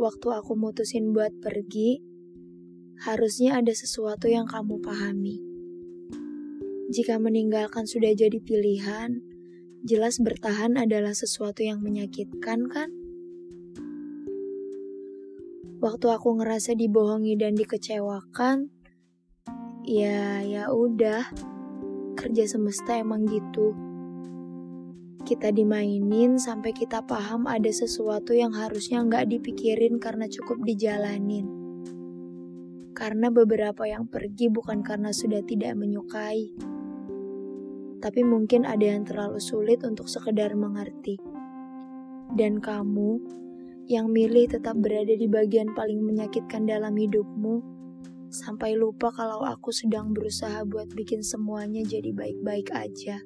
waktu aku mutusin buat pergi, harusnya ada sesuatu yang kamu pahami. Jika meninggalkan sudah jadi pilihan, jelas bertahan adalah sesuatu yang menyakitkan, kan? Waktu aku ngerasa dibohongi dan dikecewakan, ya ya udah, kerja semesta emang gitu. Kita dimainin sampai kita paham ada sesuatu yang harusnya nggak dipikirin karena cukup dijalanin. Karena beberapa yang pergi bukan karena sudah tidak menyukai, tapi mungkin ada yang terlalu sulit untuk sekedar mengerti. Dan kamu yang milih tetap berada di bagian paling menyakitkan dalam hidupmu, sampai lupa kalau aku sedang berusaha buat bikin semuanya jadi baik-baik aja.